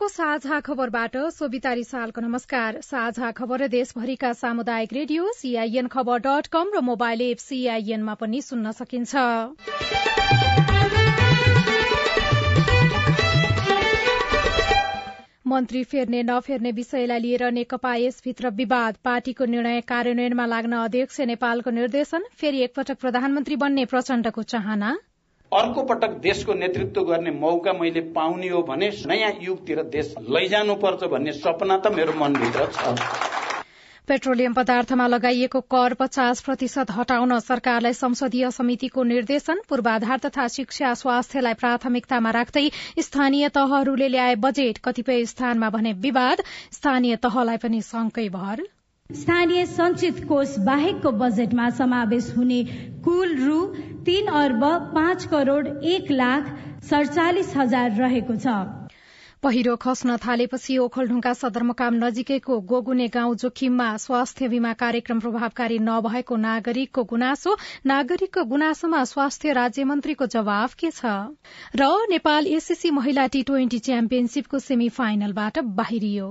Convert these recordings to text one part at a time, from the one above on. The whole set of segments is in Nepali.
सीआईएनको साझा खबरबाट सोभिता रिसालको नमस्कार। साझा खबर देशभरिका सामुदायिक रेडियो सीआईएन खबर डट कम र मोबाइल एप सीआईएनमा पनि सुन्न सकिन्छ। मन्त्री फेर्ने नफेर्ने विषयलाई लिएर नेकपा यसभित्र विवाद। पार्टीको निर्णय कार्यान्वयनमा लाग्न अध्यक्ष नेपालको निर्देशन। फेरि एकपटक प्रधानमन्त्री बन्ने प्रचण्डको चाहना। अर्को पटक देशको नेतृत्व गर्ने मौका मैले पाउने हो भने नयाँ युगतिर देश लैजानुपर्छ भन्ने सपना त मेरो मनभित्र छ। पेट्रोलियम पदार्थमा लगाइएको कर पचास प्रतिशत हटाउन सरकारलाई संसदीय समितिको निर्देशन पूर्वाधार तथा शिक्षा स्वास्थ्यलाई प्राथमिकतामा राख्दै स्थानीय तहहरूले ल्याए बजेट कतिपय स्थानमा भने विवाद। स्थानीय तहलाई पनि शंकै भर। स्थानीय संचित कोष बाहेकको बजेटमा समावेश हुने कुल रु तीन अर्ब पाँच करोड़ एक लाख सडचालिस हजार रहेको छ। पहिरो खस्न थालेपछि ओखलढुङ्गा सदरमुकाम नजिकैको गोगुने गाउँ जोखिममा स्वास्थ्य बीमा कार्यक्रम प्रभावकारी नभएको नागरिकको गुनासो नागरिकको गुनासोमा स्वास्थ्य राज्य मन्त्रीको जवाफ के छ? र नेपाल एसएससी महिला टी ट्वेन्टी च्याम्पियनशीपको सेमी फाइनलबाट बाहिरियो।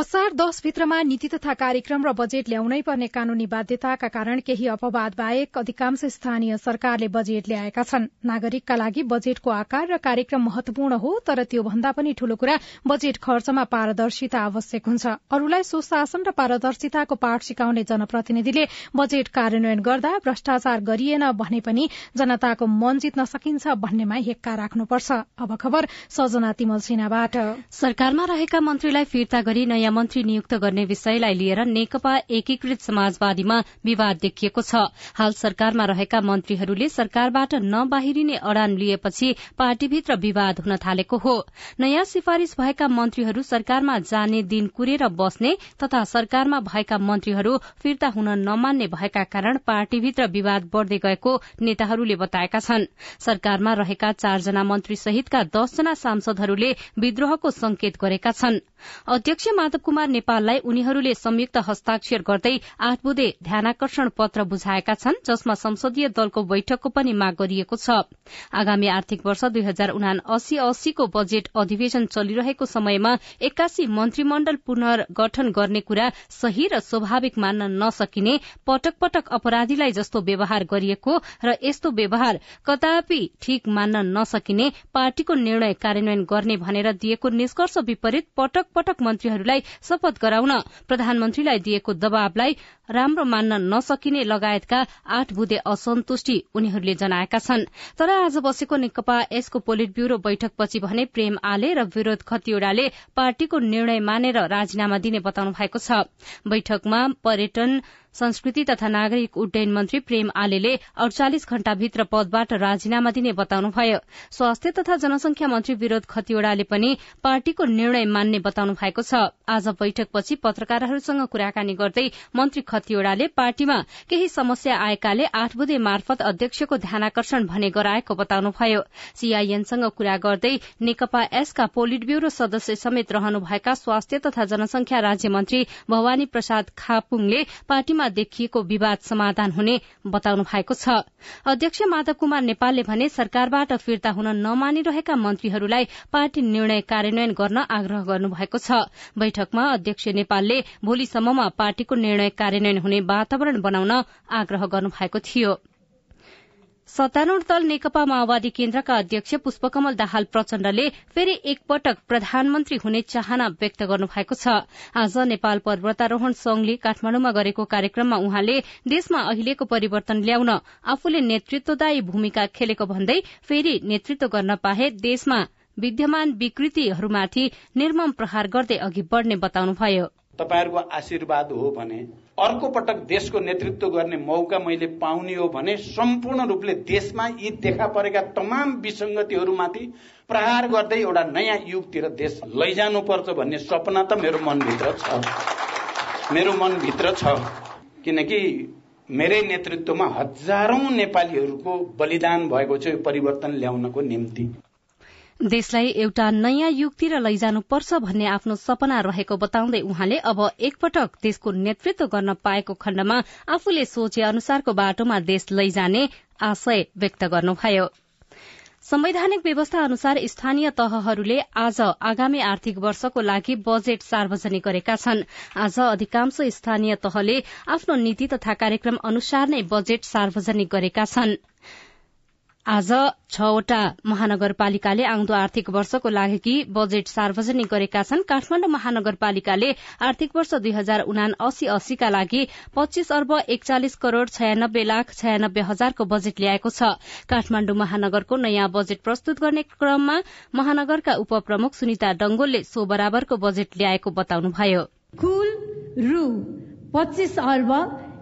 असार दश भित्रमा नीति तथा कार्यक्रम र बजेट ल्याउनै पर्ने कानूनी बाध्यताका कारण केही अपवाद बाहेक अधिकांश स्थानीय सरकारले बजेट ल्याएका छन्। नागरिकका लागि बजेटको आकार र कार्यक्रम महत्वपूर्ण हो तर त्यो भन्दा पनि ठूलो कुरा बजेट खर्चमा पारदर्शिता आवश्यक हुन्छ। अरूलाई सुशासन र पारदर्शिताको पाठ सिकाउने जनप्रतिनिधिले बजेट कार्यान्वयन गर्दा भ्रष्टाचार गरिएन भने पनि जनताको मन जित्न सकिन्छ भन्नेमा हेक्का राख्नुपर्छ। सरकारमा रहेका मन्त्रीलाई फिर्ता गरी मन्त्री नियुक्त गर्ने विषयलाई लिएर नेकपा एकीकृत समाजवादीमा विवाद देखिएको छ। हाल सरकारमा रहेका मन्त्रीहरूले सरकारबाट नबाहिरिने अडान लिएपछि पार्टीभित्र विवाद हुन थालेको हो। नयाँ सिफारिश भएका मन्त्रीहरू सरकारमा जाने दिन कुरेर बस्ने तथा सरकारमा भएका मन्त्रीहरू फिर्ता हुन नमान्ने भएका कारण पार्टीभित्र विवाद बढ़दै गएको नेताहरूले बताएका छन्। सरकारमा रहेका चारजना मन्त्री सहितका दसजना सांसदहरूले विद्रोहको संकेत गरेका छन्। अध्यक्ष माधव कुमार नेपाललाई उनीहरूले संयुक्त हस्ताक्षर गर्दै आठ बुधे ध्यानाकर्षण पत्र बुझाएका छन् जसमा संसदीय दलको बैठकको पनि माग गरिएको छ। आगामी आर्थिक वर्ष दुई हजार उना अस्सी अस्सीको बजेट अधिवेशन चलिरहेको समयमा एक्कासी मन्त्रीमण्डल पुनर्गठन गर्ने कुरा सही र स्वाभाविक मान्न नसकिने पटक पटक अपराधीलाई जस्तो व्यवहार गरिएको र यस्तो व्यवहार कदापि ठिक मान्न नसकिने पार्टीको निर्णय कार्यान्वयन गर्ने भनेर दिएको निष्कर्ष विपरीत पटक पटक मन्त्रीहरूलाई शपथ गराउन प्रधानमन्त्रीलाई दिएको दबावलाई राम्रो मान्न नसकिने लगायतका आठ बुधे असन्तुष्टि उनीहरूले जनाएका छन्। तर आज बसेको नेकपा यसको पोलिट ब्यूरो बैठकपछि भने प्रेम आले र विरोध खतिवड़ाले पार्टीको निर्णय मानेर राजीनामा दिने बताउनु भएको छ। बैठकमा पर्यटन संस्कृति तथा नागरिक उड्डयन मन्त्री प्रेम आलेले अडचालिस घण्टाभित्र पदबाट राजीनामा दिने बताउनुभयो। स्वास्थ्य तथा जनसंख्या मन्त्री विरोध खतिवड़ाले पनि पार्टीको निर्णय मान्ने बताउनु भएको छ। आज बैठकपछि पत्रकारहरूसँग कुराकानी गर्दै मन्त्री खतिवड़ाले पार्टीमा केही समस्या आएकाले आठ बुधे मार्फत अध्यक्षको ध्यानाकर्षण भने गराएको बताउनुभयो। सीआईएनसँग कुरा गर्दै नेकपा एसका पोलिट ब्यूरो सदस्य समेत रहनुभएका स्वास्थ्य तथा जनसंख्या राज्य मन्त्री भवानी प्रसाद खापुङले पार्टीमा समितिमा देखिएको विवाद समाधान हुने बताउनु भएको छ। अध्यक्ष माधव कुमार नेपालले भने सरकारबाट फिर्ता हुन नमानिरहेका मन्त्रीहरूलाई पार्टी निर्णय कार्यान्वयन गर्न आग्रह गर्नुभएको छ। बैठकमा अध्यक्ष नेपालले भोलिसम्ममा पार्टीको निर्णय कार्यान्वयन हुने वातावरण बनाउन आग्रह गर्नुभएको थियो। सत्तारूढ़ दल नेकपा माओवादी केन्द्रका अध्यक्ष पुष्पकमल दाहाल प्रचण्डले फेरि एकपटक प्रधानमन्त्री हुने चाहना व्यक्त गर्नुभएको छ। आज नेपाल पर्वतारोहण संघले काठमाडौँमा गरेको कार्यक्रममा उहाँले देशमा अहिलेको परिवर्तन ल्याउन आफूले नेतृत्वदायी भूमिका खेलेको भन्दै फेरि नेतृत्व गर्न पाए देशमा विद्यमान विकृतिहरूमाथि निर्मम प्रहार गर्दै अघि बढ़ने बताउनुभयो। तपाईँहरूको आशीर्वाद हो भने अर्को पटक देशको नेतृत्व गर्ने मौका मैले पाउने हो भने सम्पूर्ण रूपले देशमा यी देखा परेका तमाम विसङ्गतिहरूमाथि प्रहार गर्दै एउटा नयाँ युगतिर देश लैजानुपर्छ भन्ने सपना त मेरो मनभित्र छ। मेरो मनभित्र छ। किनकि मेरै नेतृत्वमा हजारौं नेपालीहरूको बलिदान भएको छ यो परिवर्तन ल्याउनको निम्ति। देशलाई एउटा नयाँ युगतिर लैजानुपर्छ भन्ने आफ्नो सपना रहेको बताउँदै उहाँले अब एकपटक देशको नेतृत्व गर्न पाएको खण्डमा आफूले सोचे अनुसारको बाटोमा देश लैजाने आशय व्यक्त गर्नुभयो। संवैधानिक व्यवस्था अनुसार स्थानीय तहहरूले आज आगामी आर्थिक वर्षको लागि बजेट सार्वजनिक गरेका छन्। आज अधिकांश स्थानीय तहले आफ्नो नीति तथा कार्यक्रम अनुसार नै बजेट सार्वजनिक गरेका छनृ। आज छवटा महानगरपालिकाले आउँदो आर्थिक वर्षको लागि बजेट सार्वजनिक गरेका छन्। काठमाण्डु महानगरपालिकाले आर्थिक वर्ष दुई हजार उना अस्सी अस्सीका लागि पच्चीस अर्ब एकचालिस करोड़ छयानब्बे लाख छयानब्बे हजारको बजेट ल्याएको छ। काठमाण्डु महानगरको नयाँ बजेट प्रस्तुत गर्ने क्रममा महानगरका उपप्रमुख सुनिता डंगोलले सो बराबरको बजेट ल्याएको बताउनुभयो।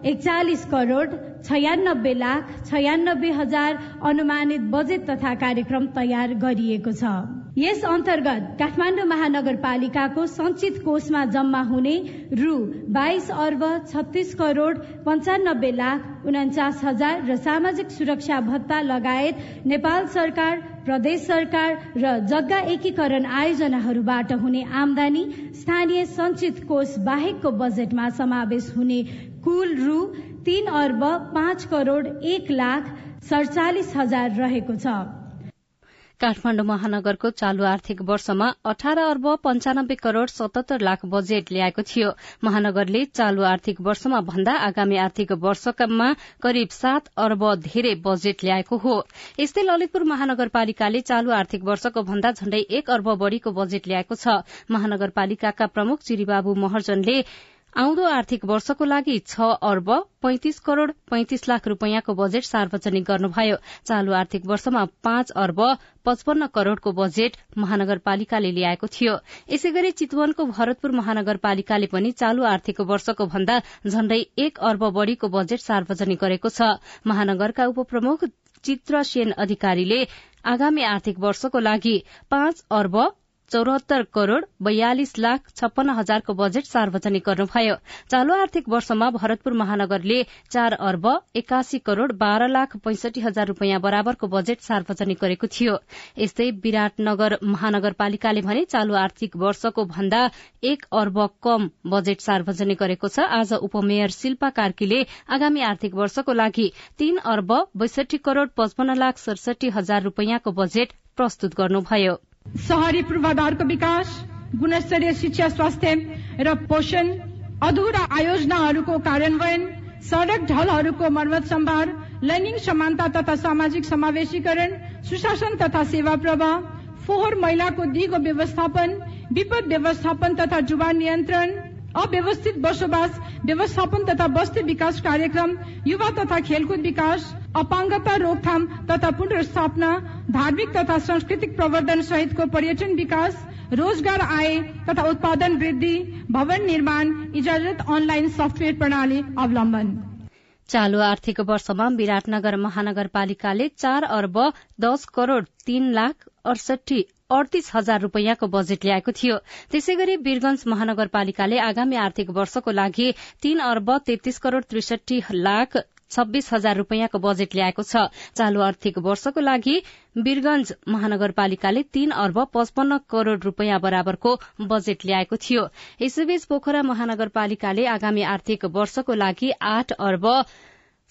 एकचालिस करोड़ छयानब्बे लाख छयानब्बे हजार अनुमानित बजेट तथा कार्यक्रम तयार गरिएको छ। यस अन्तर्गत काठमाडौँ महानगरपालिकाको संचित कोषमा जम्मा हुने रु बाइस अर्ब छत्तीस करोड़ पञ्चानब्बे लाख उन्चास हजार र सामाजिक सुरक्षा भत्ता लगायत नेपाल सरकार प्रदेश सरकार र जग्गा एकीकरण आयोजनाहरूबाट हुने आमदानी स्थानीय संचित कोष बाहेकको बजेटमा समावेश हुने कुल रु तीन अर्ब पाँच करोड़ एक लाख सडचालिस हजार रहेको छ। काठमाण्डु महानगरको चालू आर्थिक वर्षमा अठार अर्ब पञ्चानब्बे करोड़ सतहत्तर लाख बजेट ल्याएको थियो। महानगरले चालू आर्थिक वर्षमा भन्दा आगामी आर्थिक वर्षमा करिब सात अर्ब धेरै बजेट ल्याएको हो। यस्तै ललितपुर महानगरपालिकाले चालू आर्थिक वर्षको भन्दा झण्डै एक अर्ब बढ़ीको बजेट ल्याएको छ। महानगरपालिकाका प्रमुख चिरीबाबु महर्जनले आउँदो आर्थिक वर्षको लागि छ अर्ब पैंतिस करोड़ पैंतिस लाख रूपियाँको बजेट सार्वजनिक गर्नुभयो। चालू आर्थिक वर्षमा पाँच अर्ब पचपन्न करोड़को बजेट महानगरपालिकाले ल्याएको थियो। यसै गरी चितवनको भरतपुर महानगरपालिकाले पनि चालू आर्थिक वर्षको भन्दा झण्डै एक अर्ब बढ़ीको बजेट सार्वजनिक गरेको छ। महानगरका उपप्रमुख चित्र सेन अधिकारीले आगामी आर्थिक वर्षको लागि पाँच अर्ब चौरात्तर करोड़ बयालिस लाख छप्पन्न हजारको बजेट सार्वजनिक गर्नुभयो। चालू आर्थिक वर्षमा भरतपुर महानगरले चार अर्ब एकासी करोड़ बाह्र लाख पैंसठी हजार रूपियाँ बराबरको बजेट सार्वजनिक गरेको थियो। यस्तै विराटनगर महानगरपालिकाले भने चालू आर्थिक वर्षको भन्दा एक अर्ब कम बजेट सार्वजनिक गरेको छ। आज उपमेयर शिल्पा कार्कीले आगामी आर्थिक वर्षको लागि तीन अर्ब बैसठी करोड़ पचपन्न लाख सडसठी हजार रूपियाँको बजेट प्रस्तुत गर्नुभयो। शहरी पूर्वाधारको विकास गुणस्तरीय शिक्षा स्वास्थ्य र पोषण अधुरा आयोजनाहरूको कार्यान्वयन सड़क ढलहरूको मर्मत सम्भार लैंगिक समानता तथा सामाजिक समावेशीकरण सुशासन तथा सेवा प्रवाह फोहोर मैलाको दिगो व्यवस्थापन विपद व्यवस्थापन तथा जुवा नियन्त्रण अव्यवस्थित बसोबास व्यवस्थापन तथा बस्ती विकास कार्यक्रम युवा तथा खेलकुद विकास अपाङ्गता रोकथाम तथा पुनर्स्थापना धार्मिक तथा सांस्कृतिक प्रवर्धन सहितको पर्यटन विकास रोजगार आय तथा उत्पादन वृद्धि भवन निर्माण इजाजत अनलाइन सफ्टवेयर प्रणाली अवलम्बन। चालू आर्थिक वर्षमा विराटनगर महानगरपालिकाले चार अर्ब दश करोड़ तीन लाख अडसठी अडतिस हजार रूपियाँको बजेट ल्याएको थियो। त्यसै गरी वीरगंज महानगरपालिकाले आगामी आर्थिक वर्षको लागि तीन अर्ब तेत्तीस करोड़ त्रिसठी लाख छब्बीस हजार रूपियाँको बजेट ल्याएको छ। चालू आर्थिक वर्षको लागि वीरगंज महानगरपालिकाले तीन अर्ब पचपन्न करोड़ रूपियाँ बराबरको बजेट ल्याएको थियो। यसैबीच पोखरा महानगरपालिकाले आगामी आर्थिक वर्षको लागि आठ अर्ब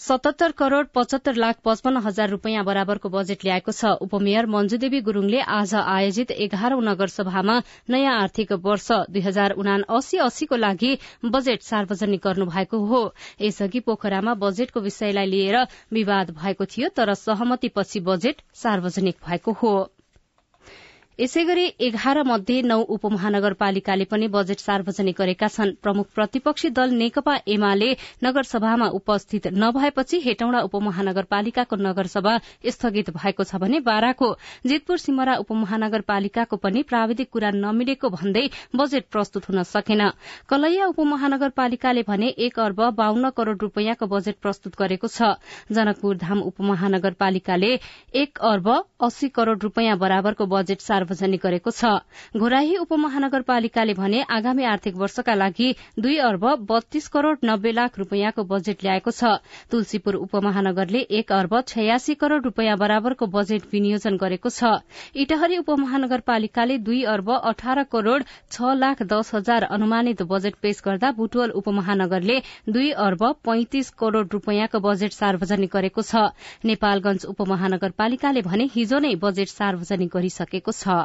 सतहत्तर करोड़ पचहत्तर लाख पचपन्न हजार रूपियाँ बराबरको बजेट ल्याएको छ। उपमेयर मञ्जुदेवी गुरूङले आज आयोजित एघारौं नगरसभामा नयाँ आर्थिक वर्ष दुई हजार उना अस्सी अस्सीको लागि बजेट सार्वजनिक गर्नु भएको हो। यसअघि पोखरामा बजेटको विषयलाई लिएर विवाद भएको थियो तर सहमतिपछि बजेट सार्वजनिक भएको हो। यसै गरी एघार मध्ये नौ उपमहानगरपालिकाले पनि बजेट सार्वजनिक गरेका छन्। प्रमुख प्रतिपक्षी दल नेकपा एमाले नगरसभामा उपस्थित नभएपछि हेटौँडा उपमहानगरपालिकाको नगरसभा स्थगित भएको छ भने बाराको। जितपुर सिमरा उपमहानगरपालिकाको पनि प्राविधिक कुरा नमिलेको भन्दै बजेट प्रस्तुत हुन सकेन। कलैया उपमहानगरपालिकाले भने एक अर्ब बाहन्न करोड़ रूपियाँको बजेट प्रस्तुत गरेको छ। जनकपुर धाम उपमहानगरपालिकाले एक अर्ब अस्सी करोड़ रूपियाँ बराबरको बजेट सार्वजनिक गरेको छ। घोराही उपमहानगरपालिकाले भने आगामी आर्थिक वर्षका लागि दुई अर्ब बत्तीस करोड़ नब्बे लाख रूपियाँको बजेट ल्याएको छ। तुलसीपुर उपमहानगरले एक अर्ब छयासी करोड़ रूपियाँ बराबरको बजेट विनियोजन गरेको छ। इटहरी उपमहानगरपालिकाले दुई अर्ब अठार करोड़ छ लाख दस हजार अनुमानित बजेट पेश गर्दा बुटवल उपमहानगरले दुई अर्ब पैंतिस करोड़ रूपियाँको बजेट सार्वजनिक गरेको छ। नेपालगंज उपमहानगरपालिकाले भने हिजो नै बजेट सार्वजनिक गरिसकेको छ।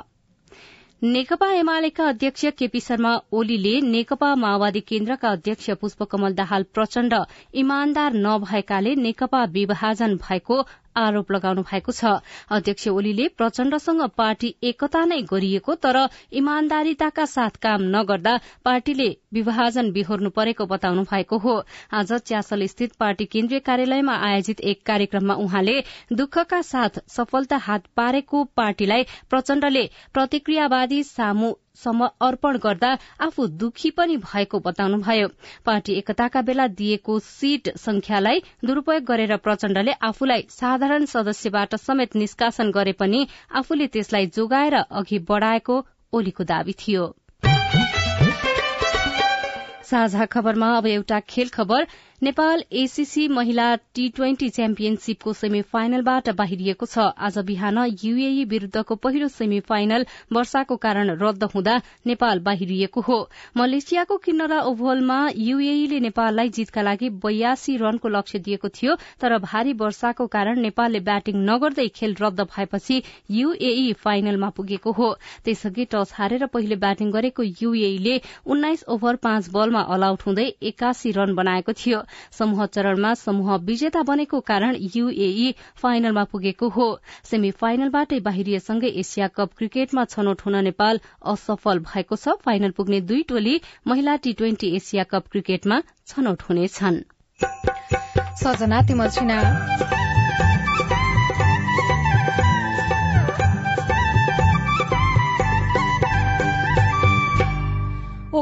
नेकपा एमालेका अध्यक्ष केपी शर्मा ओलीले नेकपा माओवादी केन्द्रका अध्यक्ष पुष्पकमल दाहाल प्रचण्ड इमान्दार नभएकाले नेकपा विभाजन भएको आरोप लगाउनु भएको छ। अध्यक्ष ओलीले प्रचण्डसँग पार्टी एकता नै गरिएको तर इमान्दारिताका साथ काम नगर्दा पार्टीले विभाजन बिहोर्नु परेको बताउनु भएको हो। आज च्यासल स्थित पार्टी केन्द्रीय कार्यालयमा आयोजित एक कार्यक्रममा उहाँले दुःखका साथ सफलता हात पारेको पार्टीलाई प्रचण्डले प्रतिक्रियावादी सामु अर्पण गर्दा आफू दुखी पनि भएको बताउनुभयो। पार्टी एकताका बेला दिएको सीट संख्यालाई दुरूपयोग गरेर प्रचण्डले आफूलाई साधारण सदस्यबाट समेत निष्कासन गरे पनि आफूले त्यसलाई जोगाएर अघि बढ़ाएको ओलीको दावी थियो। साझा खबरमा अब एउटा खेल खबर नेपाल एसीसी महिला टी ट्वेन्टी च्याम्पियनशीपको सेमी फाइनलबाट बाहिरिएको छ। आज बिहान यूएई विरूद्धको पहिलो सेमी फाइनल वर्षाको कारण रद्द हुँदा नेपाल बाहिरिएको हो। मलेसियाको किन्नरा ओभलमा यूएईले नेपाललाई जीतका लागि बयासी रनको लक्ष्य दिएको थियो तर भारी वर्षाको कारण नेपालले ब्याटिङ नगर्दै खेल रद्द भएपछि यूएई फाइनलमा पुगेको हो। त्यसअघि टस हारेर पहिले ब्याटिङ गरेको यूएईले उन्नाइस ओभर पाँच बलमा अल आउट हुँदै एकासी रन बनाएको थियो। समूह चरणमा समूह विजेता बनेको कारण यूएई फाइनलमा पुगेको हो। सेमी फाइनलबाटै बाहिरिएसँगै एसिया कप क्रिकेटमा छनौट हुन नेपाल असफल भएको छ। फाइनल पुग्ने दुई टोली महिला टी ट्वेन्टी एसिया कप क्रिकेटमा छनौट हुनेछन्।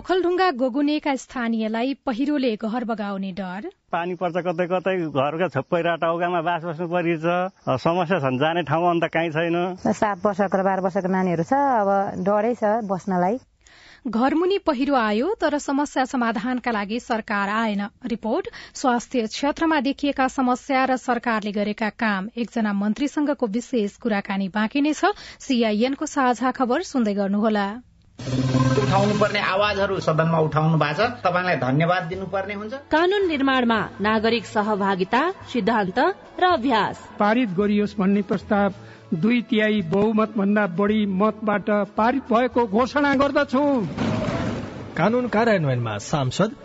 ओखलढुङ्गा गोगुनेका स्थानीयलाई पहिरोले घर बगाउने डर। पानी पर्छ कतै कतै घरका छप्पै टाउकामा बास बस्नु परिन्छ समस्या छन् जाने ठाउँ अन्त कहीँ छैन। सात वर्षको र बाह्र वर्षको नानीहरू छ अब डरै छ बस्नलाई। घरमुनि पहिरो आयो तर समस्या समाधानका लागि सरकार आएन। रिपोर्ट स्वास्थ्य क्षेत्रमा देखिएका समस्या र सरकारले गरेका काम। एकजना मन्त्रीसँगको विशेष कुराकानी बाँकी नै छ। सीआईएनको साझा खबर सुन्दै गर्नुहोला। उठाउनु पर्ने आवाजहरू सदनमा उठाउनु भएको छ। तपाईँलाई धन्यवाद दिनुपर्ने हुन्छ। कानून निर्माणमा नागरिक सहभागिता सिद्धान्त र अभ्यास। पारित गरियोस् भन्ने प्रस्ताव दुई तिहाई बहुमत भन्दा बढी मतबाट पारित भएको घोषणा गर्दछु। कानून कार्यान्वयनमा सांसद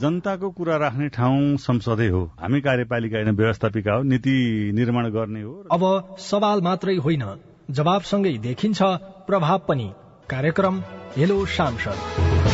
जनताको कुरा राख्ने ठाउँ संसदै हो। हामी कार्यपालिका होइन व्यवस्थापिका हो नीति निर्माण गर्ने हो अब सवाल मात्रै होइन जवाबसँगै देखिन्छ प्रभाव पनि। कार्यक्रम हेलो सांसद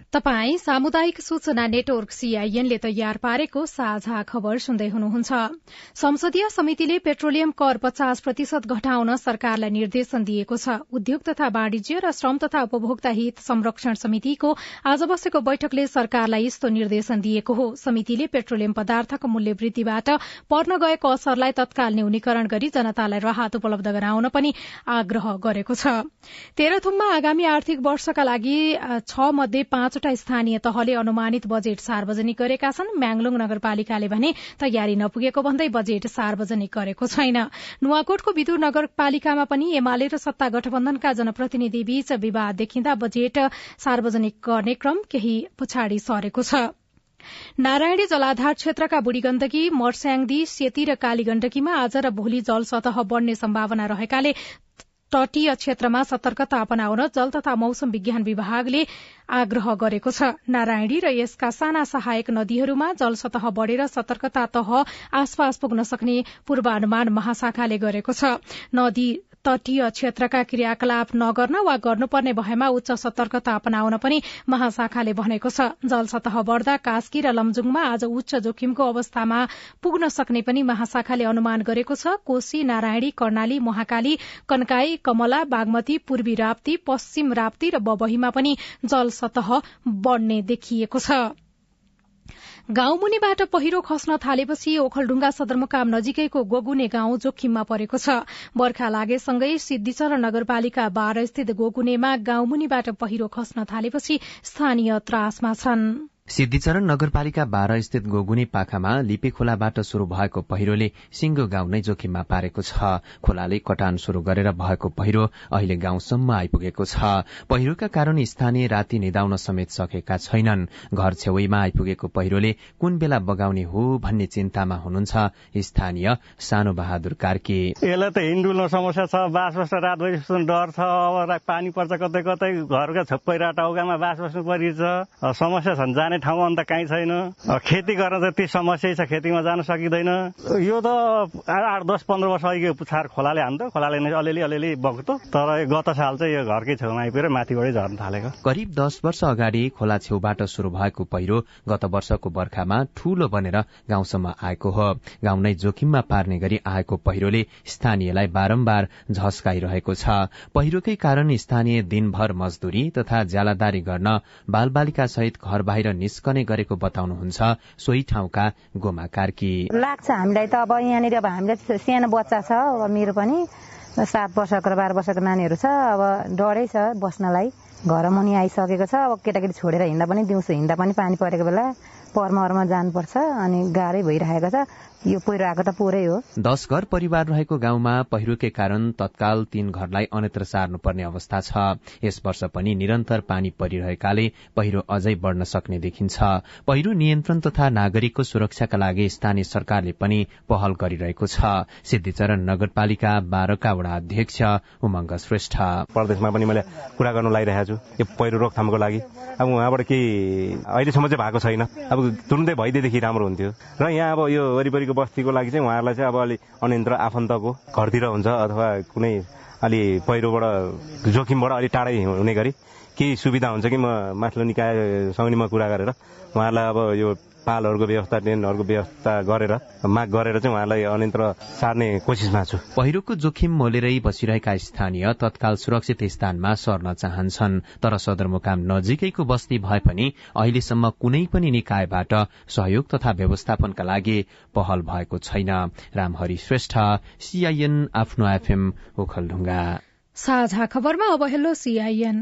तपाई सामुदायिक सूचना नेटवर्क सीआईएनले तयार पारेको साझा खबर सुन्दै हुनुहुन्छ। संसदीय समितिले पेट्रोलियम कर पचास प्रतिशत घटाउन सरकारलाई निर्देशन दिएको छ। उद्योग तथा वाणिज्य र श्रम तथा उपभोक्ता हित संरक्षण समितिको आज बसेको बैठकले सरकारलाई यस्तो निर्देशन दिएको हो। समितिले पेट्रोलियम पदार्थको मूल्य वृद्धिबाट पर्न गएको असरलाई तत्काल न्यूनीकरण गरी जनतालाई राहत उपलब्ध गराउन पनि आग्रह गरेको छ। तेह्रथुममा आगामी आर्थिक वर्षका लागि छ मध्ये पाँच पाँचवटा स्थानीय तहले अनुमानित बजेट सार्वजनिक गरेका छन्। म्याङलुङ नगरपालिकाले भने तयारी नपुगेको भन्दै बजेट सार्वजनिक गरेको छैन। नुवाकोटको विदुर नगरपालिकामा पनि एमाले र सत्ता गठबन्धनका जनप्रतिनिधि बीच विवाद देखिँदा बजेट सार्वजनिक गर्ने क्रम केही पछाडि सरेको छ। नारायणी जलाधार क्षेत्रका बुढी गण्डकी मर्स्याङदी सेती र काली गण्डकीमा आज र भोलि जल सतह बढ़ने सम्भावना रहेकाले तटीय क्षेत्रमा सतर्कता अपनाउन जल तथा मौसम विज्ञान विभागले आग्रह गरेको छ। नारायणी र यसका साना सहायक नदीहरूमा जल सतह बढ़ेर सतर्कता तह आसपास पुग्न सक्ने पूर्वानुमान महाशाखाले गरेको छ। नदी तटीय क्षेत्रका क्रियाकलाप नगर्न वा गर्नुपर्ने भएमा उच्च सतर्कता अपनाउन पनि महाशाखाले भनेको छ। जल सतह बढ़दा कास्की र लमजुङमा आज उच्च जोखिमको अवस्थामा पुग्न सक्ने पनि महाशाखाले अनुमान गरेको छ। कोशी नारायणी कर्णाली महाकाली कनकाई कमला बागमती पूर्वी राप्ती पश्चिम राप्ती र बबहीमा पनि जल सतह बढ़ने देखिएको छ। गाउँमुनिबाट पहिरो खस्न थालेपछि ओखलढुङ्गा सदरमुकाम नजिकैको गोगुने गाउँ जोखिममा परेको छ। बर्खा लागेसँगै सिद्धिचर नगरपालिका बाह्र स्थित गोगुनेमा गाउँमुनिबाट पहिरो खस्न थालेपछि स्थानीय त्रासमा छन्। सिद्धिचरण नगरपालिका बाह्र स्थित गोगुनी पाखामा लिपे खोलाबाट शुरू भएको पहिरोले सिंगो गाउँ नै जोखिममा पारेको छ। खोलाले कटान शुरू गरेर भएको पहिरो अहिले गाउँसम्म आइपुगेको छ। पहिरोका कारण स्थानीय राति निदाउन समेत सकेका छैनन्। घर छेउमा आइपुगेको पहिरोले कुन बेला बगाउने हो भन्ने चिन्तामा हुनुहुन्छ स्थानीय सानो बहादुर कार्की। यसलाई त समस्या छ बास बस्न डर छ अब पानी पर्छ कतै कतै घरका छप्पै बास बस्नु समस्या छन् जाने ठाउँ अन्त कहीँ छैन। खेती गर्न त ती समस्या छ खेतीमा जान सकिँदैन। यो त आठ दस पन्ध्र वर्ष अघि पुछार खोलाले हान्थ्यो। खोलाले नै अलिअलि अलिअलि बग्थ्यो। तर गत साल चाहिँ यो घरकै छेउमा आइपुगेर माथिबाटै झर्न थालेको। करिब दस वर्ष अगाडि खोला छेउबाट शुरू भएको पहिरो गत वर्षको बर्खामा ठूलो बनेर गाउँसम्म आएको हो। गाउँ नै जोखिममा पार्ने गरी आएको पहिरोले स्थानीयलाई बारम्बार झस्काइरहेको छ। पहिरोकै कारण स्थानीय दिनभर मजदूरी तथा ज्यालादारी गर्न बालबालिका सहित घर बाहिर निस्कने गरेको बताउनुहुन्छ। सोही ठाउँका गोमा कार्की। लाग्छ हामीलाई त अब यहाँनिर अब हामीलाई सानो बच्चा छ अब मेरो पनि सात वर्षको र बाह्र वर्षको नानीहरू छ अब डरै छ बस्नलाई। घर मुनि आइसकेको छ अब केटाकेटी छोडेर हिँड्दा पनि दिउँसो हिँड्दा पनि पानी परेको बेला पर्महरूमा जानुपर्छ अनि गाह्रै भइरहेको छ। यो पहिरो आएको त पुरै हो। दश घर परिवार रहेको गाउँमा पहिरोकै कारण तत्काल तीन घरलाई अन्यत्र सार्नुपर्ने अवस्था छ। यस वर्ष पनि निरन्तर पानी परिरहेकाले पहिरो अझै बढ़न सक्ने देखिन्छ। पहिरो नियन्त्रण तथा नागरिकको सुरक्षाका लागि स्थानीय सरकारले पनि पहल गरिरहेको छ। सिद्धिचरण नगरपालिका बाह्रका वडा अध्यक्ष उमङ्ग श्रेष्ठ। प्रदेशमा पनि मैले कुरा गर्नु लागिरहेको छु यो पहिरो रोकथामको लागि। अब उहाँबाट केही अहिलेसम्म चाहिँ भएको छैन। अब तुरुन्तै भइदिएदेखि राम्रो हुन्थ्यो। र यहाँ अब यो वरिपरिको बस्तीको लागि चाहिँ उहाँहरूलाई चाहिँ अब अलिक अनियन्त्र आफन्तको घरतिर हुन्छ अथवा कुनै अलि पहिरोबाट जोखिमबाट अलिक टाढै हुने गरी केही सुविधा हुन्छ कि म माथिल्लो निकायसँग म कुरा गरेर उहाँहरूलाई अब यो पालहरूको व्यवस्था टेन्टहरूको व्यवस्था गरेर माग गरेर चाहिँ उहाँलाई अन्यन्त्र सार्ने कोसिसमा छु। पहिरोको जोखिम मोलेरै बसिरहेका स्थानीय तत्काल सुरक्षित स्थानमा सर्न चाहन्छन् तर सदरमुकाम नजिकैको बस्ती भए पनि अहिलेसम्म कुनै पनि निकायबाट सहयोग तथा व्यवस्थापनका लागि पहल भएको छैन। रामहरि श्रेष्ठ सीआईएन आफ्नो एफएम ओखलढुङ्गा। साझा खबरमा अब हेलो सीआईएन।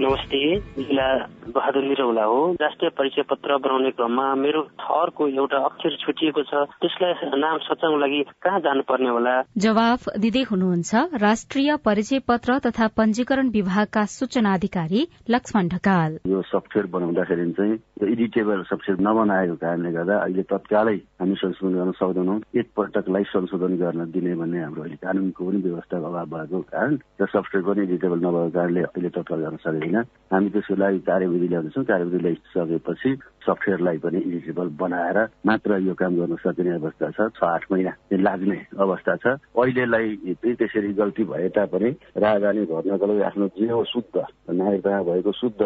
नमस्ते जिल्ला बहादुर निरौला हो। राष्ट्रिय परिचय पत्र बनाउने क्रममा मेरो थरको एउटा अक्षर छुटिएको छ। त्यसलाई नाम सचाउन लागि कहाँ जानुपर्ने होला? जवाफ दिँदै हुनुहुन्छ राष्ट्रिय परिचय पत्र तथा पंजीकरण विभागका सूचना अधिकारी लक्ष्मण ढकाल। यो सफ्टवेयर बनाउँदाखेरि चाहिँ इडिटेबल सफ्टवेयर नबनाएको कारणले गर्दा अहिले तत्कालै हामी संशोधन गर्न सक्दैनौँ। एकपटकलाई संशोधन गर्न दिने भन्ने हाम्रो अहिले कानूनको पनि व्यवस्थाको अभाव भएको कारण र सफ्टवेयर पनि इडिटेबल नभएको कारणले अहिले तत्काल गर्न सकेको होइन। हामी त्यसको लागि कार्यविधि ल्याउँदैछौँ। कार्यविधि ल्याइसकेपछि सफ्टवेयरलाई पनि इलिजिबल बनाएर मात्र यो काम गर्न सकिने अवस्था छ। छ आठ महिना लाग्ने अवस्था छ। अहिलेलाई त्यसरी गल्ती भए तापनि राजधानी भर्नको लागि आफ्नो जे शुद्ध नागरिकता भएको शुद्ध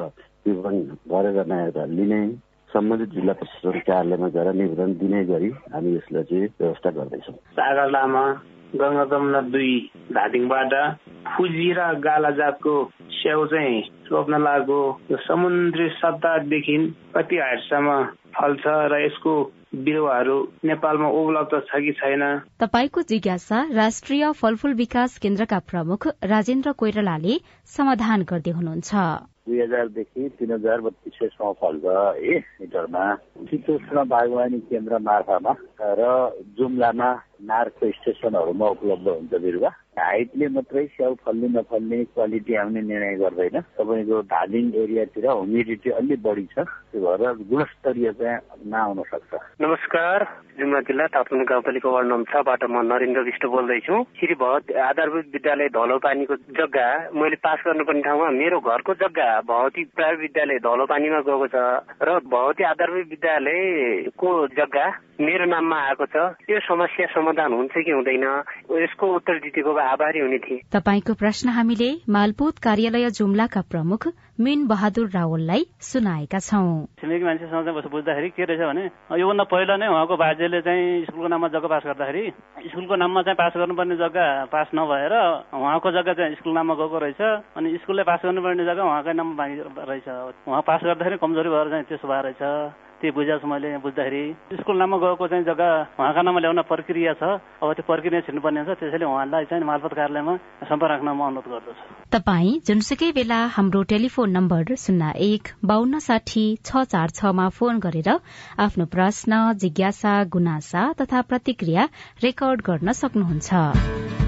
विवरण भरेर नागरिकता लिने सम्बन्धित जिल्ला प्रशासन कार्यालयमा गएर निवेदन दिने गरी हामी यसलाई चाहिँ व्यवस्था गर्दैछौँ। सागर लामा। गङ्गा जमुना दुई धादिङबाट फुजी र गाला जातको स्याउ चाहिँ रोप्न लागेको समुद्री सत्तादेखि कति हाइटसम्म फल्छ र यसको बिरुवाहरू नेपालमा उपलब्ध छ कि छैन? तपाईँको जिज्ञासा राष्ट्रिय फलफूल विकास केन्द्रका प्रमुख राजेन्द्र कोइरालाले समाधान गर्दै हुनुहुन्छ। दुई हजारदेखि तिन हजार बत्तिससम्म फल्छ है मिटरमा। चितोष्ण बागवानी केन्द्र मार्फतमा र जुम्लामा नार्को स्टेसनहरूमा उपलब्ध हुन्छ बिरुवा। हाइटले मात्रै स्याउ फल्ने नफल्ने क्वालिटी आउने निर्णय गर्दैन। तपाईँको धादिङ एरियातिर ह्युमिडिटी अलिक बढी छ त्यो भएर गुणस्तरीय चाहिँ नआउन सक्छ। नमस्कार जुम्ला जिल्ला तापमान गाउँपालिका वार्ड नम्बर छबाट म नरेन्द्र विष्ट बोल्दैछु। श्री भवत आधारभूत विद्यालय धलो पानीको जग्गा मैले पास गर्नुपर्ने ठाउँमा मेरो घरको जग्गा भौतिक प्राइभेट विद्यालय धलो पानीमा गएको छ र भौतिक आधारभूत विद्यालयको जग्गा मेरो नाममा आएको छ। यो समस्या समाधान हुन्छ कि हुँदैन? यसको उत्तर दिएको आभारी हुने थिए। तपाईँको प्रश्न हामीले मालपोत कार्यालय जुम्लाका प्रमुख मिन बहादुर रावललाई सुनाएका छौं। छिमेकी मान्छेसँग चाहिँ बुझ्दाखेरि के रहेछ भने योभन्दा पहिला नै उहाँको बाजेले चाहिँ स्कुलको नाममा जग्गा पास गर्दाखेरि स्कुलको नाममा चाहिँ पास गर्नुपर्ने जग्गा पास नभएर उहाँको जग्गा चाहिँ स्कुल नाममा गएको रहेछ अनि स्कुलले पास गर्नुपर्ने जग्गा उहाँकै नाममा बाँकी रहेछ। उहाँ पास गर्दाखेरि कमजोरी भएर चाहिँ त्यसो भएर रहेछ। त्यही बुझाएको छु मैले बुझ्दाखेरि स्कुल नाममा गएको चाहिँ जग्गा उहाँका नाममा ल्याउन प्रक्रिया छ। अब त्यो प्रक्रिया छिर्नुपर्ने हुन्छ। त्यसैले उहाँलाई चाहिँ मालपत कार्यालयमा सम्पर्क राख्न म अनुरोध गर्दछु। तपाईँ जुनसुकै बेला हाम्रो टेलिफोन नम्बर शून्य एक बान्न साठी छ चार छमा फोन गरेर आफ्नो प्रश्न जिज्ञासा गुनासा तथा प्रतिक्रिया रेकर्ड गर्न सक्नुहुन्छ।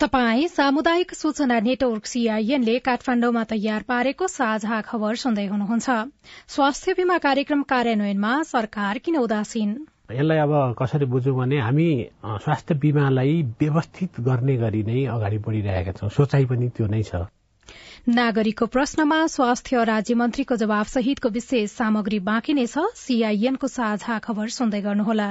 तपाई सामुदायिक सूचना नेटवर्क सीआईएनले काठमाण्डुमा तयार पारेको साझा खबर सुन्दै हुनुहुन्छ। स्वास्थ्य बीमा कार्यक्रम कार्यान्वयनमा सरकार किन उदासीन? यसलाई अब कसरी बुझौँ भने हामी स्वास्थ्य बीमालाई व्यवस्थित गर्ने गरी नै अगाडि बढ़िरहेका छौं। सोचाइ पनि त्यो नै छ। नागरिकको प्रश्नमा स्वास्थ्य राज्य मन्त्रीको जवाब सहितको विशेष सामग्री बाँकी नै छ। सीआईएनको साझा खबर सुन्दै गर्नुहोला।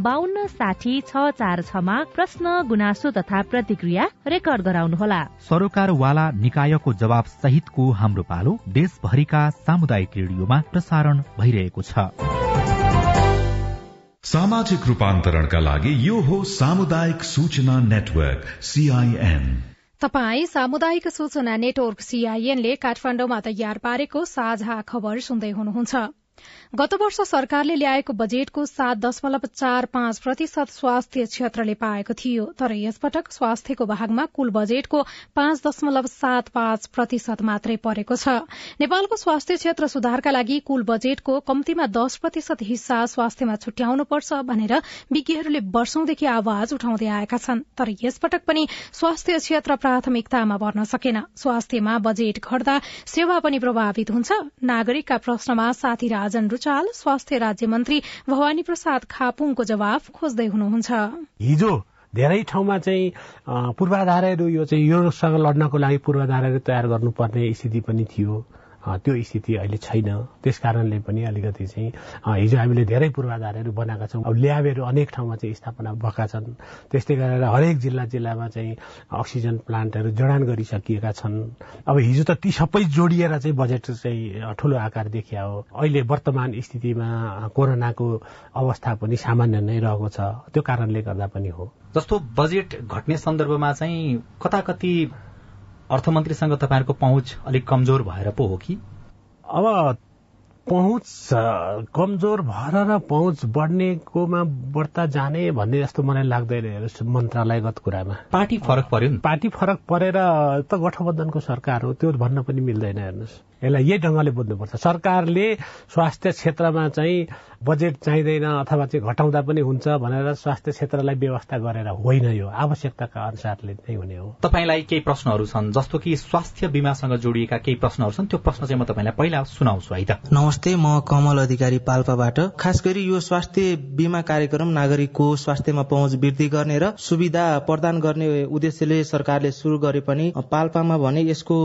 बान्न साठी छ चार छमा प्रश्न गुनासो तथा प्रतिक्रिया रेकर्ड गराउनुहोला। सरोकारवाला निकायको जवाब सहितको हाम्रो पालो देशभरिका सामुदायिक रेडियोमा प्रसारण भइरहेको छ। सामाजिक रूपान्तरणका लागि यो हो सामुदायिक सूचना नेटवर्क सीआईएन तपाई सामुदायिक सूचना नेटवर्क सीआईएनले काठमाडौँमा तयार पारेको साझा खबर सुन्दै हुनुहुन्छ। गत वर्ष सरकारले ल्याएको बजेटको सात दशमलव चार पाँच प्रतिशत स्वास्थ्य क्षेत्रले पाएको थियो तर यसपटक स्वास्थ्यको भागमा कुल बजेटको पाँच दशमलव सात पाँच प्रतिशत मात्रै परेको छ। नेपालको स्वास्थ्य क्षेत्र सुधारका लागि कुल बजेटको कम्तीमा दश प्रतिशत हिस्सा स्वास्थ्यमा छुट्याउनुपर्छ भनेर विज्ञहरूले वर्षौंदेखि आवाज उठाउँदै आएका छन् तर यसपटक पनि स्वास्थ्य क्षेत्र प्राथमिकतामा पर्न सकेन। स्वास्थ्यमा बजेट घट्दा सेवा पनि प्रभावित हुन्छ। नागरिकका प्रश्नमा साथी राजन रुचाल स्वास्थ्य राज्य मन्त्री भवानी प्रसाद खापुङको जवाफ खोज्दै हुनुहुन्छ। हिजो धेरै ठाउँमा चाहिँ पूर्वाधारहरू यो चाहिँ योसँग लड्नको लागि पूर्वाधारहरू तयार गर्नुपर्ने स्थिति पनि थियो। त्यो स्थिति अहिले छैन। त्यस कारणले पनि अलिकति चाहिँ हिजो हामीले धेरै पूर्वाधारहरू बनाएका छौँ। अब ल्याबहरू अनेक ठाउँमा चाहिँ स्थापना भएका छन्। त्यस्तै गरेर हरेक जिल्ला जिल्लामा चाहिँ अक्सिजन प्लान्टहरू जडान गरिसकिएका छन्। अब हिजो त ती सबै जोडिएर चाहिँ बजेट चाहिँ ठूलो आकार देखिया हो। अहिले वर्तमान स्थितिमा कोरोनाको अवस्था पनि सामान्य नै रहेको छ। त्यो कारणले गर्दा पनि हो। जस्तो बजेट घट्ने सन्दर्भमा चाहिँ कता कति अर्थमन्त्रीसँग तपाईँहरूको पहुँच अलिक कमजोर भएर पो हो कि? अब पहुँच कमजोर भएर र पहुँच बढ्नेकोमा बढ्ता जाने भन्ने जस्तो मलाई लाग्दैन हेर्नुहोस् मन्त्रालयगत कुरामा। पार्टी फरक पर्यो पार्टी फरक परेर त गठबन्धनको सरकार हो त्यो भन्न पनि मिल्दैन हेर्नुहोस्। यसलाई यही ढङ्गले बुझ्नुपर्छ। सरकारले स्वास्थ्य क्षेत्रमा चाहिँ बजेट चाहिँदैन अथवा चाहिँ घटाउँदा पनि हुन्छ भनेर स्वास्थ्य क्षेत्रलाई व्यवस्था गरेर होइन यो आवश्यकताका अनुसारले नै हुने हो। तपाईँलाई केही प्रश्नहरू छन्? जस्तो कि स्वास्थ्य बिमासँग जोडिएका केही प्रश्नहरू छन् त्यो प्रश्न चाहिँ म तपाईँलाई पहिला सुनाउँछु है त। नमस्ते म कमल अधिकारी पाल्पाबाट। खास गरी यो स्वास्थ्य बिमा कार्यक्रम नागरिकको स्वास्थ्यमा पहुँच वृद्धि गर्ने र सुविधा प्रदान गर्ने उद्देश्यले सरकारले शुरू गरे पनि पाल्पामा भने यसको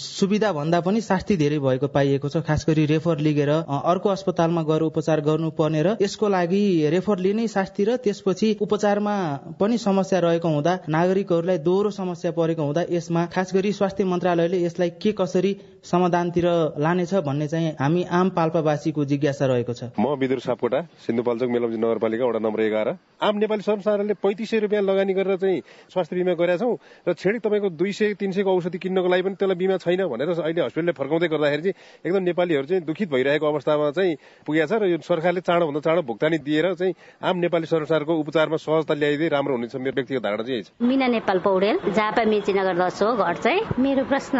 सुविधा भन्दा पनि शास्ति धेरै भएको पाइएको छ। खास गरी रेफर लिगेर अर्को अस्पतालमा गएर उपचार गर्नुपर्ने र यसको लागि रेफर लिने शास्ति र त्यसपछि उपचारमा पनि समस्या रहेको हुँदा नागरिकहरूलाई दोहोरो समस्या परेको हुँदा यसमा खास गरी स्वास्थ्य मन्त्रालयले यसलाई के कसरी समाधानतिर लानेछ भन्ने चाहिँ हामी आम पाल्पावासीको जिज्ञासा रहेको छ। म विदुर सापकोटा सिन्धुपाल्चोक मेलम्ची नगरपालिका वडा नम्बर एघार। आम नेपाली संसारले पैँतिस सय रुपियाँ लगानी गरेर चाहिँ स्वास्थ्य बिमा गरेका छौँ र छेडी तपाईँको दुई सय तिन सयको औषधि किन्नको लागि पनि त्यसलाई बिमा छैन भनेर अहिले हस्पिटलले फर्काउँदै गर्दाखेरि चाहिँ एकदम नेपालीहरू चाहिँ दुखित भइरहेको अवस्थामा चाहिँ पुगेको छ र यो सरकारले चाँडोभन्दा चाँडो भुक्तानी दिएर चाहिँ आम नेपाली संसारको उपचारमा सहजता ल्याइदिए राम्रो हुनेछ मेरो व्यक्तिगत धारणा चाहिँ यही छ। मिना नेपाल पौडेल झापा मेची नगर दस हो घर चाहिँ। मेरो प्रश्न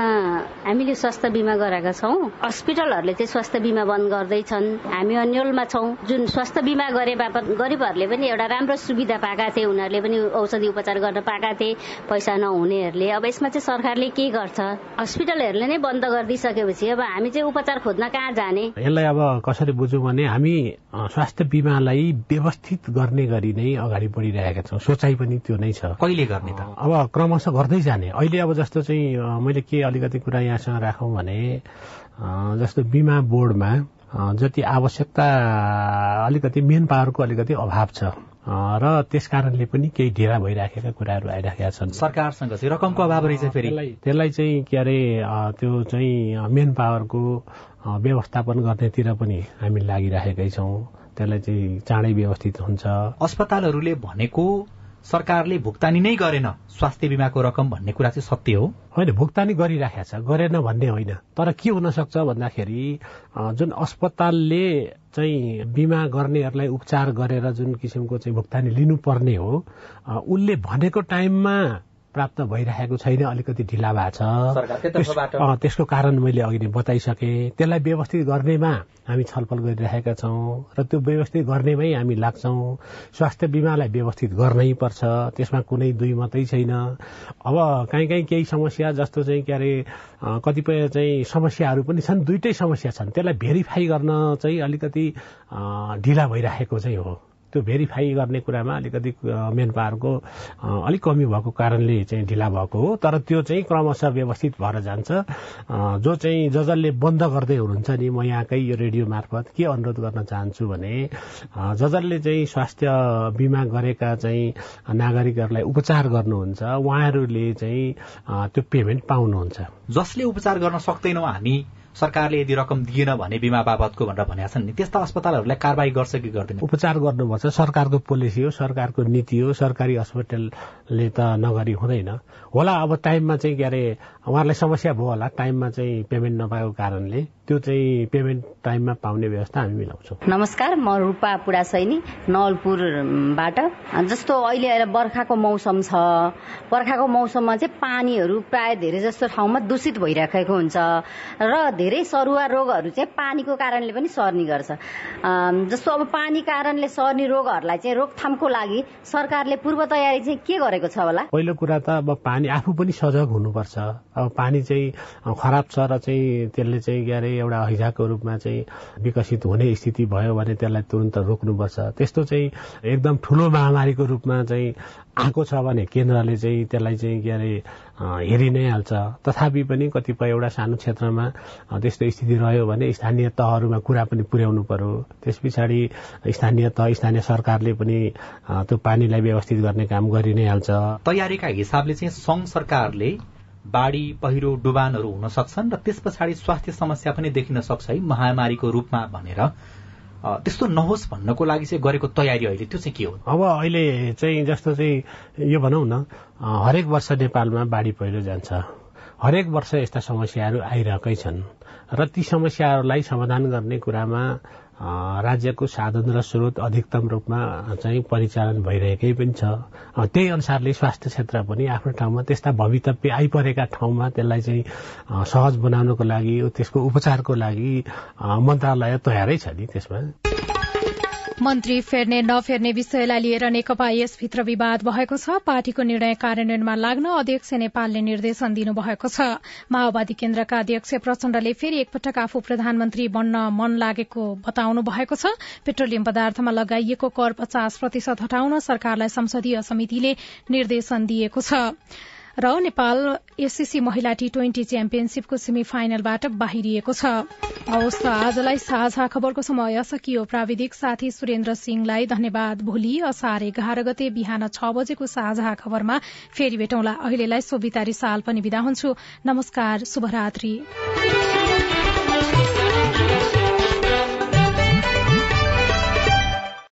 हामीले स्वास्थ्य बिमा गराएका छौँ? हस्पिटलहरूले चाहिँ स्वास्थ्य बिमा बन्द गर्दैछन्। हामी अन्यलमा छौँ। जुन स्वास्थ्य बिमा गरे बापत गरिबहरूले पनि एउटा राम्रो सुविधा पाएका थिए उनीहरूले पनि औषधि उपचार गर्न पाएका थिए पैसा नहुनेहरूले। अब यसमा चाहिँ सरकारले के गर्छ? हस्पिटलहरूले नै बन्द गरिदिइसकेपछि अब हामी चाहिँ उपचार खोज्न कहाँ जाने? यसलाई अब कसरी बुझौँ भने हामी स्वास्थ्य बिमालाई व्यवस्थित गर्ने गरी नै अगाडि बढिरहेका छौँ। सोचाइ पनि त्यो नै छ। कहिले गर्ने त? अब क्रमशः गर्दै जाने। अहिले अब जस्तो चाहिँ मैले के अलिकति कुरा यहाँसँग राखौँ भने जस्तो बिमा बोर्डमा जति आवश्यकता अलिकति मेन पावरको अलिकति अभाव छ। र त्यस कारणले पनि केही ढिला भइराखेका कुराहरू आइराखेका छन्। सरकारसँग चाहिँ रकमको अभाव रहेछ फेरि। त्यसलाई चाहिँ के अरे त्यो चाहिँ मेन पावरको व्यवस्थापन गर्नेतिर पनि हामी लागिराखेकै छौँ। त्यसलाई चाहिँ चाँडै व्यवस्थित हुन्छ। अस्पतालहरूले भनेको सरकारले भुक्तानी नै गरेन। स्वास्थ्य बिमाको रकम भन्ने कुरा चाहिँ सत्य हो। होइन भुक्तानी गरिराखेको छ। गरेन भन्ने होइन। तर के हुन सक्छ भन्दाखेरि जुन अस्पतालले चाहिँ बिमा गर्नेहरूलाई उपचार गरेर जुन किसिमको चाहिँ भुक्तानी लिनुपर्ने हो उसले भनेको टाइममा प्राप्त भइरहेको छैन अलिकति ढिला भएको छ। त्यसको कारण मैले अघि नै बताइसके त्यसलाई व्यवस्थित गर्नेमा हामी छलफल गरिरहेका छौँ र त्यो व्यवस्थित गर्नेमै हामी लाग्छौँ। स्वास्थ्य बिमालाई व्यवस्थित गर्नै पर्छ त्यसमा कुनै दुई मात्रै छैन। अब काहीँ काहीँ केही समस्या जस्तो चाहिँ के अरे कतिपय चाहिँ समस्याहरू पनि छन् दुइटै समस्या छन्। त्यसलाई भेरिफाई गर्न चाहिँ अलिकति ढिला भइराखेको चाहिँ हो। त्यो भेरिफाई गर्ने कुरामा अलिकति मेन पावरको अलिक कमी भएको कारणले चाहिँ ढिला भएको हो। तर त्यो चाहिँ क्रमशः व्यवस्थित भएर जान्छ। जो चाहिँ जजलले बन्द गर्दै हुनुहुन्छ नि म यहाँकै यो रेडियो मार्फत के अनुरोध गर्न चाहन्छु भने जजलले चाहिँ स्वास्थ्य बिमा गरेका चाहिँ नागरिकहरूलाई उपचार गर्नुहुन्छ। उहाँहरूले चाहिँ त्यो पेमेन्ट पाउनुहुन्छ। जसले उपचार गर्न सक्दैनौ हामी सरकारले यदि रकम दिएन भने बिमा बाबतको भनेर भनेका छन् नि त्यस्ता अस्पतालहरूलाई कारवाही गर्छ कि गर्दैन? उपचार गर्नुपर्छ। सरकारको पोलिसी हो सरकारको नीति हो सरकारी अस्पतालले त नगरी हुँदैन। होला अब टाइममा चाहिँ के अरे उहाँहरूलाई समस्या भयो होला टाइममा चाहिँ पेमेन्ट नपाएको कारणले। त्यो चाहिँ पेमेन्ट टाइममा पाउने व्यवस्था हामी मिलाउँछौँ। नमस्कार म रूपा पुरा सैनी नवलपुरबाट। जस्तो अहिले बर्खाको मौसम छ बर्खाको मौसममा चाहिँ पानीहरू प्राय धेरै जस्तो ठाउँमा दूषित भइराखेको हुन्छ र धेरै सरुवा रोगहरू चाहिँ पानीको कारणले पनि सर्ने गर्छ। जस्तो अब पानी कारणले सर्ने रोगहरूलाई चाहिँ रोकथामको लागि सरकारले पूर्व तयारी चाहिँ के गरेको छ होला? पहिलो कुरा त अब पानी आफू पनि सजग हुनुपर्छ। अब पानी चाहिँ खराब छ र चाहिँ त्यसले चाहिँ अरे एउटा हैजाको रूपमा चाहिँ विकसित हुने स्थिति भयो भने त्यसलाई तुरन्त रोक्नुपर्छ। त्यस्तो चाहिँ एकदम ठुलो महामारीको रूपमा चाहिँ आएको छ भने केन्द्रले चाहिँ त्यसलाई चाहिँ के अरे हेरि नै हाल्छ। तथापि पनि कतिपय एउटा सानो क्षेत्रमा त्यस्तो स्थिति रह्यो भने स्थानीय तहहरूमा कुरा पनि पुर्याउनु पर्यो। त्यस पछाडि स्थानीय तह स्थानीय सरकारले पनि त्यो पानीलाई व्यवस्थित गर्ने काम गरि नै हाल्छ। तयारीका हिसाबले चाहिँ संघ सरकारले बाढ़ी पहिरो डुबानहरू हुन सक्छन् र त्यस पछाडि स्वास्थ्य समस्या पनि देखिन सक्छ है महामारीको रूपमा भनेर। त्यस्तो नहोस् भन्नको लागि चाहिँ गरेको तयारी अहिले त्यो चाहिँ के हो? अब अहिले चाहिँ जस्तो चाहिँ यो भनौँ न हरेक वर्ष नेपालमा बाढी पहिरो जान्छ। हरेक वर्ष यस्ता समस्याहरू आइरहेकै छन्। र ती समस्याहरूलाई समाधान गर्ने कुरामा राज्यको साधन र स्रोत अधिकतम रूपमा चाहिँ परिचालन भइरहेकै पनि छ। त्यही अनुसारले स्वास्थ्य क्षेत्र पनि आफ्नो ठाउँमा त्यस्ता भवितव्य आइपरेका ठाउँमा त्यसलाई चाहिँ सहज बनाउनको लागि त्यसको उपचारको लागि मन्त्रालय तयारै छ नि त्यसमा। मन्त्री फेर्ने नफेर्ने विषयलाई लिएर नेकपा यसभित्र विवाद भएको छ। पार्टीको निर्णय कार्यान्वयनमा लाग्न अध्यक्ष नेपालले निर्देशन दिनुभएको छ। माओवादी केन्द्रका अध्यक्ष प्रचण्डले फेरि एकपटक आफू प्रधानमन्त्री बन्न मन लागेको बताउनु भएको छ। पेट्रोलियम पदार्थमा लगाइएको कर पचास प्रतिशत हटाउन सरकारलाई संसदीय समितिले निर्देशन दिएको छ। र नेपाल एससीसी महिला टी ट्वेन्टी च्याम्पियनशीपको सेमी फाइनलबाट बाहिरिएको छ। हवस् त आजलाई साझा खबरको समय सकियो। प्राविधिक साथी सुरेन्द्र सिंहलाई धन्यवाद। भोलि असार एघार गते बिहान छ बजेको साझा खबरमा फेरि भेटौँला। अहिलेलाई सोभिता रिसाल पनि विदा हुन्छु। नमस्कार शुभरात्री।